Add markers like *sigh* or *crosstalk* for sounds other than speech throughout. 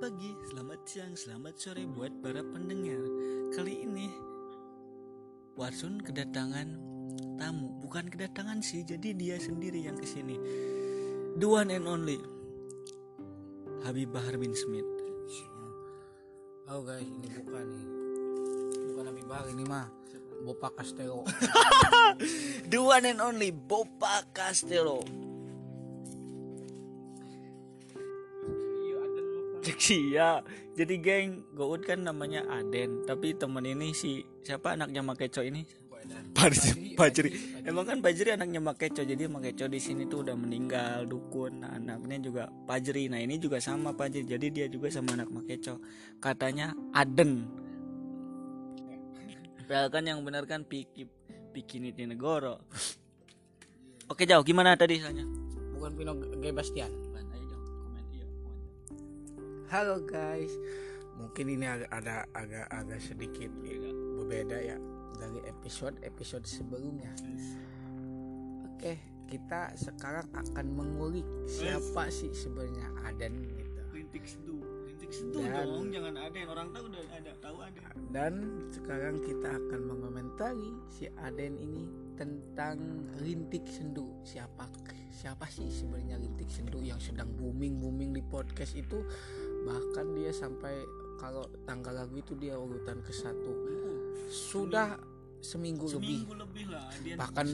pagi, selamat siang, selamat sore buat para pendengar. Kali ini Warsun kedatangan tamu, bukan kedatangan sih, jadi dia sendiri yang ke sini. The one and only Habib Bahar bin Smith. Oh guys, ini bukan nih. Bukan Nabi Bahar ini mah. Bopa Castelo. *laughs* The one and only Bopa Castello. Iya, jadi geng Goud kan namanya Aden, tapi temen ini si siapa anaknya Makeco ini? Pajri, Pajri. Emang kan Pajri anaknya Makeco, jadi Makeco di sini tuh udah meninggal dukun. Nah, anaknya juga Pajri. Nah ini juga sama Pajri, jadi dia juga sama anak Makeco. Katanya Aden. Padahal kan yang benar kan Piki Pikini Negoro. Oke jauh gimana tadi soalnya? Bukan Pino G Halo guys. Mungkin ini agak ada agak agak sedikit berbeda ya dari episode episode sebelumnya. Oke, kita sekarang akan mengulik siapa sih sebenarnya Aden gitu. Rintik seduh, rintik seduh Dan- dong, jangan ada yang orang tahu udah ada, tahu ada. Dan sekarang kita akan mengomentari si Aden ini tentang Rintik Sendu. Siapa siapa sih sebenarnya Rintik Sendu yang sedang booming booming di podcast itu? Bahkan dia sampai kalau tanggal lagu itu dia urutan ke satu. Sudah seminggu, lebih. Seminggu lebih lah dia Bahkan.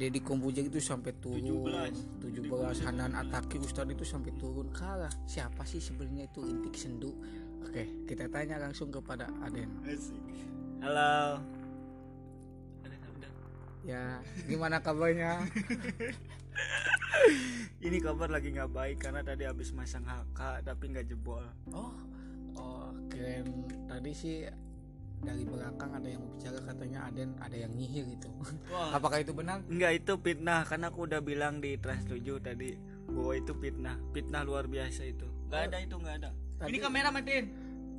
Deddy Kombuja itu sampai turun 17. 17 Hanan Ataki Ustadz itu sampai turun kalah siapa sih sebenarnya itu Rintik Sendu Oke kita tanya langsung kepada Aden. Halo. Ya, gimana kabarnya? *laughs* Ini kabar lagi nggak baik karena tadi habis masang HK tapi nggak jebol. Oh, oh, keren. Tadi sih dari belakang ada yang bicara katanya Aden ada yang nyihir gitu. Wah. Apakah itu benar? Enggak itu fitnah karena aku udah bilang di Trans 7 tadi bahwa itu fitnah. Fitnah luar biasa itu. Nggak ada itu nggak ada. Tadi- Ini kamera matiin.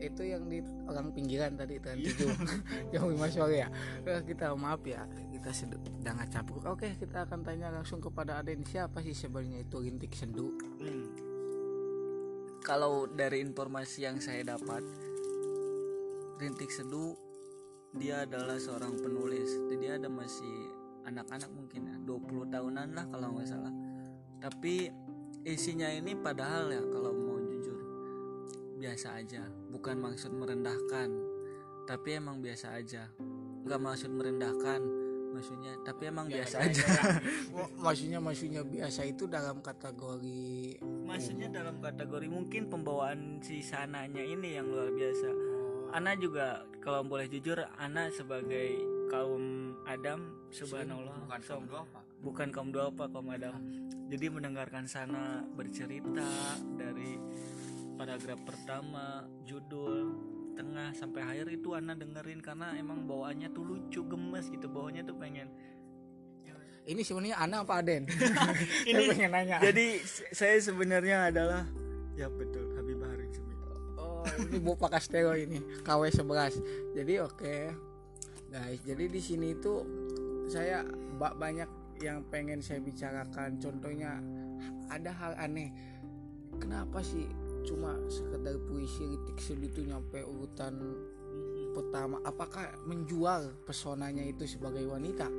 Itu yang di orang pinggiran tadi itu itu yang lima sore ya. Kita maaf ya, kita sedang campur. Oke, kita akan tanya langsung kepada Aden siapa sih sebenarnya itu Rintik Sendu? Hmm. Kalau dari informasi yang saya dapat, Rintik Seduh dia adalah seorang penulis. Jadi dia ada masih anak-anak mungkin ya, 20 tahunan lah kalau nggak salah. Tapi isinya ini padahal ya kalau biasa aja, bukan maksud merendahkan, tapi emang biasa aja. Nggak maksud merendahkan, maksudnya, tapi emang biasa aja. *laughs* Oh, maksudnya maksudnya biasa itu dalam kategori Maksudnya dalam kategori mungkin pembawaan si sananya ini yang luar biasa. Ana juga kalau boleh jujur, Ana sebagai kaum Adam, subhanallah, bukan kaum duafa. bukan kaum duafa, kaum Adam. Jadi mendengarkan sana bercerita dari paragraf pertama, judul, tengah sampai akhir itu Ana dengerin karena emang bawaannya tuh lucu, gemes gitu, bawaannya tuh pengen Ini sebenarnya Ana apa Aden? *laughs* Ini- pengen nanya. Jadi saya sebenarnya adalah ya betul Habib Smith. Oh, ini Bopa Castelo ini KW 11. Jadi oke. Guys, jadi di sini itu saya ba- banyak yang pengen saya bicarakan. Contohnya ada hal aneh. Kenapa sih cuma sekedar puisi Ritik Sudi itu nyampe urutan pertama? Apakah menjual pesonanya itu sebagai wanita?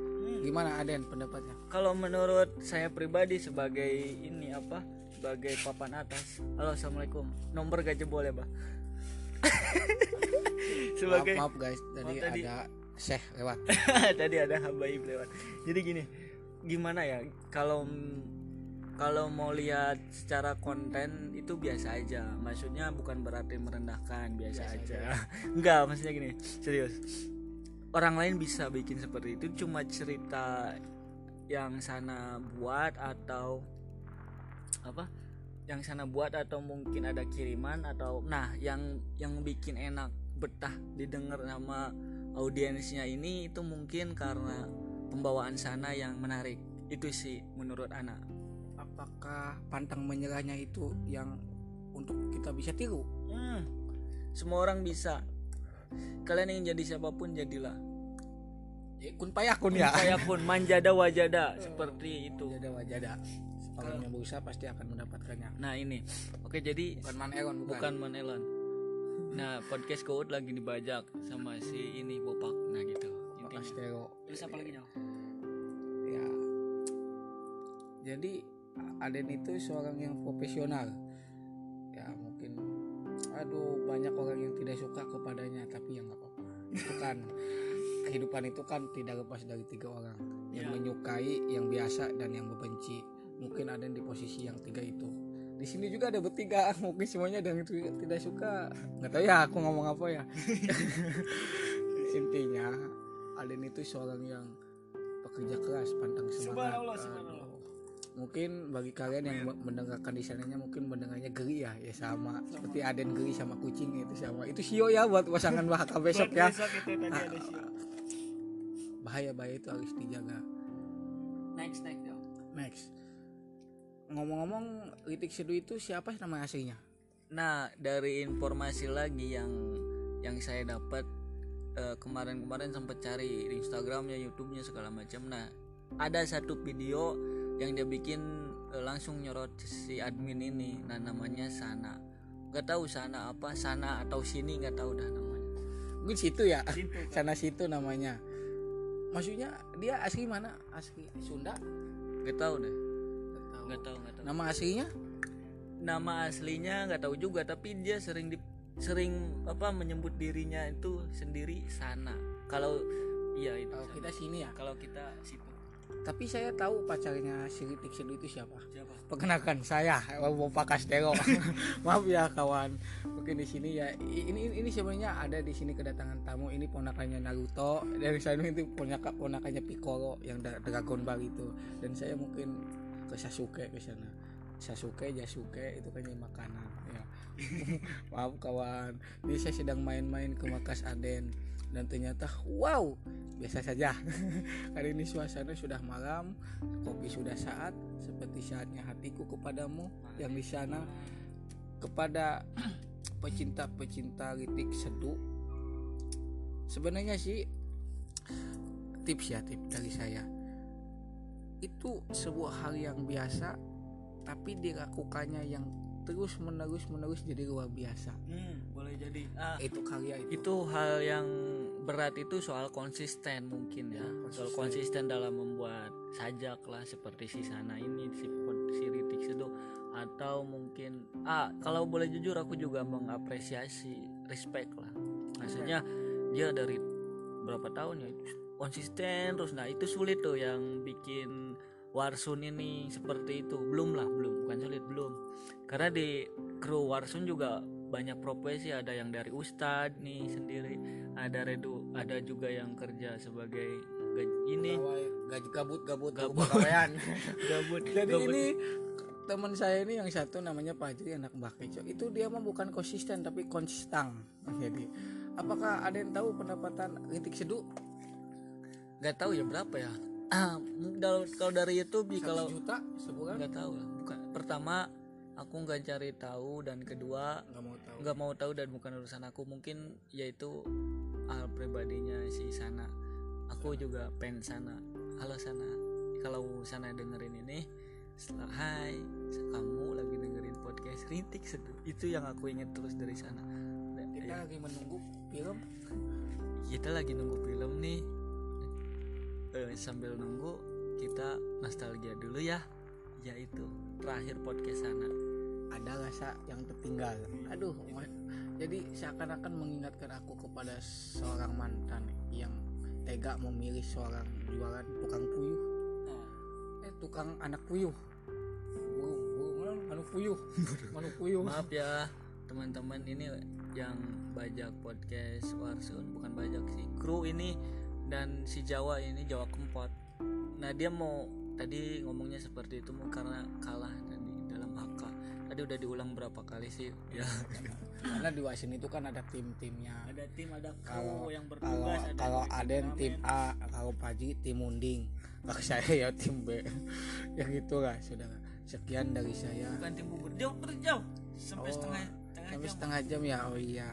Gimana Aden pendapatnya? Kalau menurut saya pribadi sebagai ini apa? Sebagai papan atas. Halo assalamualaikum. Nomor gak jebol ya, Bah? sebagai Maaf, maaf guys, tadi, tadi- ada Syekh lewat. *laughs* tadi ada habaib lewat. Jadi gini, gimana ya? Kalau kalau mau lihat secara konten itu biasa aja. Maksudnya bukan berarti merendahkan, biasa, aja. *laughs* Enggak, maksudnya gini, serius. Orang lain bisa bikin seperti itu cuma cerita yang sana buat atau apa? Yang sana buat atau mungkin ada kiriman atau nah yang yang bikin enak betah didengar sama audiensnya ini itu mungkin karena pembawaan sana yang menarik itu sih menurut anak Apakah pantang menyerahnya itu yang untuk kita bisa tiru? Hmm, semua orang bisa. Kalian ingin jadi siapa pun jadilah. Ya, kun payakun ya. saya pun manjada wajada *laughs* seperti itu. Wajada wajada. orang yang berusaha pasti akan mendapatkannya. Nah ini. Oke jadi bukan man Elon bukan, bukan Manelon *laughs* nah podcast Kout lagi dibajak sama si ini Bopak. Nah gitu. Pak intinya. Terus apa lagi Nyal? ya. Jadi Aden itu seorang yang profesional ya mungkin aduh banyak orang yang tidak suka kepadanya tapi ya nggak apa-apa itu kan *laughs* kehidupan itu kan tidak lepas dari tiga orang yang Ya. menyukai yang biasa dan yang membenci mungkin Aden di posisi yang tiga itu di sini juga ada bertiga *laughs* mungkin semuanya ada yang tidak suka nggak tahu ya aku ngomong apa ya *laughs* intinya Aden itu seorang yang pekerja keras pantang semangat Subhanallah, Aduh. subhanallah. Mungkin bagi kalian yang mendengarkan di sananya mungkin mendengarnya geli ya ya sama, seperti Aden geli sama kucing itu sama. Itu sio ya buat pasangan bahaka besok ya. besok itu tadi ada siapa bahaya bahaya itu harus dijaga. Next next Nyal. next. Ngomong-ngomong Ritik Seduh itu siapa nama aslinya? Nah, dari informasi lagi yang yang saya dapat eh, kemarin-kemarin sempat cari di Instagramnya, YouTube-nya segala macam. Nah, ada satu video yang dia bikin eh, langsung nyorot si admin ini. Nah, namanya Sana. Gak tahu Sana apa, Sana atau sini nggak tahu dah namanya. mungkin situ ya Situ, *laughs* sana situ namanya maksudnya dia asli mana asli Sunda Gak tahu deh. Nggak tahu. Gak tahu, nama aslinya Nama aslinya nggak tahu juga, tapi dia sering di sering apa menyebut dirinya itu sendiri Sana. Kalau iya itu. kalau Sana. kita sini ya kalau kita situ tapi saya tahu pacarnya si Ritik Seduh itu siapa? Siapa? Perkenalkan saya Bapak Kastelo *laughs* maaf ya kawan. Mungkin di sini ya i- ini ini sebenarnya ada di sini kedatangan tamu. Ini ponakannya Naruto. Dari sana itu ponakan ponakannya Piccolo yang Dragon Ball itu. Dan saya mungkin ke Sasuke ke sana. Sasuke Jasuke itu kan yang makanan ya. *laughs* Maaf kawan. Ini saya sedang main-main ke Makas Aden dan ternyata wow biasa saja. *laughs* Hari ini suasana sudah malam kopi sudah saat. Seperti saatnya hatiku kepadamu yang di sana. Kepada *clears throat* pecinta-pecinta ritik seduh. Sebenarnya sih tips ya tips dari saya. Itu sebuah hal yang biasa tapi dilakukannya yang terus menerus menerus jadi luar biasa. Hmm, boleh jadi. Ah, itu karya itu. itu hal yang berat itu soal konsisten mungkin ya. Soal konsisten. dalam membuat sajak lah seperti si sana ini si, si Ritik Seduh atau mungkin ah kalau boleh jujur aku juga mengapresiasi respect lah. Maksudnya dia dari berapa tahun ya? Konsisten terus. Nah itu sulit tuh yang bikin Warsun ini seperti itu. Belum lah belum. Bukan sulit belum. Karena di kru Warsun juga banyak profesi ada yang dari ustadz nih sendiri ada redu ada juga yang kerja sebagai ini. Gaji gabut gabut *laughs* Gabut. kepegawaian. gabut. Jadi gabut. ini teman saya ini yang satu namanya Pak Jiri anak Mbak Keco. Itu dia mah bukan konsisten tapi konsistang jadi apakah ada yang tahu pendapatan Ritik Seduh nggak tahu ya berapa ya? *clears throat* Ah kalau dari YouTube kalau juta sebulan? Nggak tahu lah bukan pertama aku nggak cari tahu dan kedua nggak mau tahu. nggak mau tahu dan bukan urusan aku. Mungkin yaitu hal pribadinya si sana. Aku juga pengen sana. Halo sana. Kalau sana dengerin ini setelah hai kamu lagi dengerin podcast rintik seduh. Itu yang aku ingat terus dari sana. Kita ya, lagi menunggu film. Kita lagi nunggu film nih. Eh, sambil nunggu kita nostalgia dulu ya yaitu terakhir podcast sana. Ada rasa yang tertinggal? Aduh jadi seakan-akan mengingatkan aku kepada seorang mantan yang tega memilih seorang jualan tukang puyuh. Eh tukang anak puyuh. Burung burung anu puyuh. *laughs* Anu puyuh. Maaf ya teman-teman ini yang bajak podcast Warsun bukan bajak sih kru ini dan si Jawa ini Jawa Kempot. Nah dia mau tadi ngomongnya seperti itu mau karena kalah tadi dalam HK tadi udah diulang berapa kali sih? Ya. Karena di wasin itu kan ada tim-timnya. Ada tim ada kalau yang kalau bertugas ada kalau yang Aden turnamen. tim A kalau Paji tim Munding. Kalau saya ya tim B. Ya gitulah sudah sekian dari saya. Bukan tim bubur jauh. Terjauh sampai Oh, setengah setengah sampai jam setengah jam ya oh iya.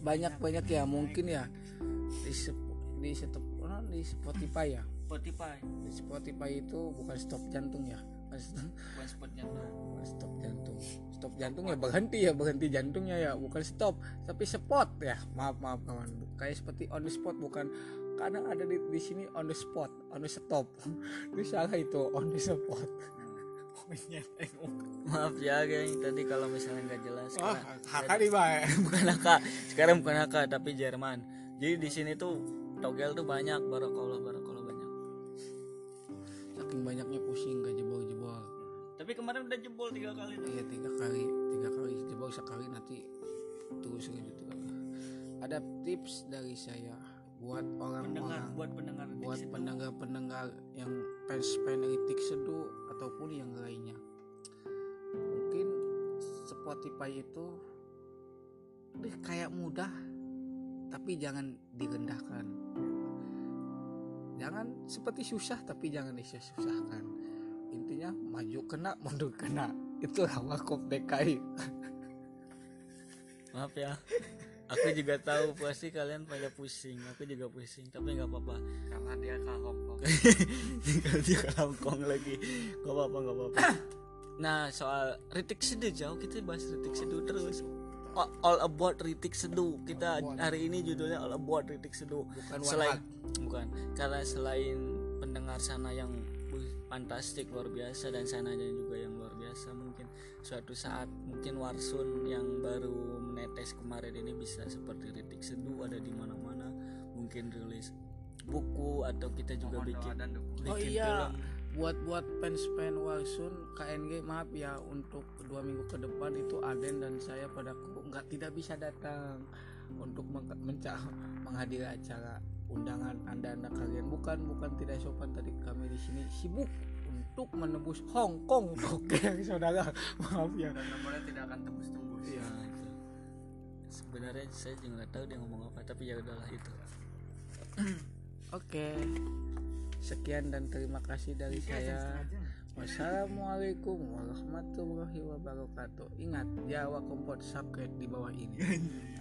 Banyak banyak ya mungkin ya. Di di di Spotify ya Spotify. Di Spotify itu bukan stop jantung ya. Bukan spot jantung. Stop jantung. Stop jantung ya berhenti ya berhenti jantungnya ya. Bukan stop tapi spot ya. Maaf maaf kawan. Kayak seperti on the spot bukan. Kadang ada di, di sini on the spot on the stop. *laughs* Itu salah itu on the spot. Maaf ya geng. Tadi kalau misalnya nggak jelas karena- haka nih *laughs* bukan haka sekarang bukan haka tapi Jerman. Jadi di sini tuh togel tuh banyak barakallah banyak saking banyaknya pusing gak jebol jebol tapi kemarin udah jebol tiga kali tuh. Iya tiga kali tiga kali jebol sekali nanti terus gitu ada tips dari saya buat orang-orang buat pendengar buat pendengar-pendengar yang fans fanatik seduh ataupun yang lainnya. Mungkin Spotify itu deh kayak mudah tapi jangan direndahkan jangan seperti susah tapi jangan disusahkan. Intinya maju kena mundur kena. Itu wakop DKI *laughs* maaf ya. Aku juga tahu pasti kalian pada pusing. Aku juga pusing tapi nggak apa-apa. Karena dia ke Hongkong *laughs* dia ke Hongkong lagi. Nggak apa-apa nggak apa-apa. *coughs* Nah soal Ritik Seduh jauh kita bahas Ritik Seduh terus all, about Ritik Seduh kita hari ini judulnya all about Ritik Seduh bukan selain bukan. Karena selain pendengar sana yang fantastik luar biasa dan sananya juga yang luar biasa mungkin suatu saat mungkin Warsun yang baru menetes kemarin ini bisa seperti Ritik Seduh ada di mana-mana mungkin rilis buku atau kita juga Mohon doa bikin. Oh bikin iya. film buat buat fans fan Warsun KNG maaf ya untuk dua minggu ke depan itu Aden dan saya pada nggak tidak bisa datang untuk meng- menca- *laughs* menghadiri acara undangan anda anda kalian. Bukan bukan tidak sopan tadi kami di sini sibuk untuk menembus Hong Kong. *laughs* Oke saudara *laughs* maaf ya. Dan nomornya tidak akan tembus-tembus. Iya. Nah, itu. sebenarnya saya juga nggak tahu dia ngomong apa tapi ya udahlah itu. *clears throat* Oke sekian dan terima kasih dari saya Wassalamualaikum warahmatullahi wabarakatuh. Ingat, Jawa Kompot subscribe di bawah ini. *laughs*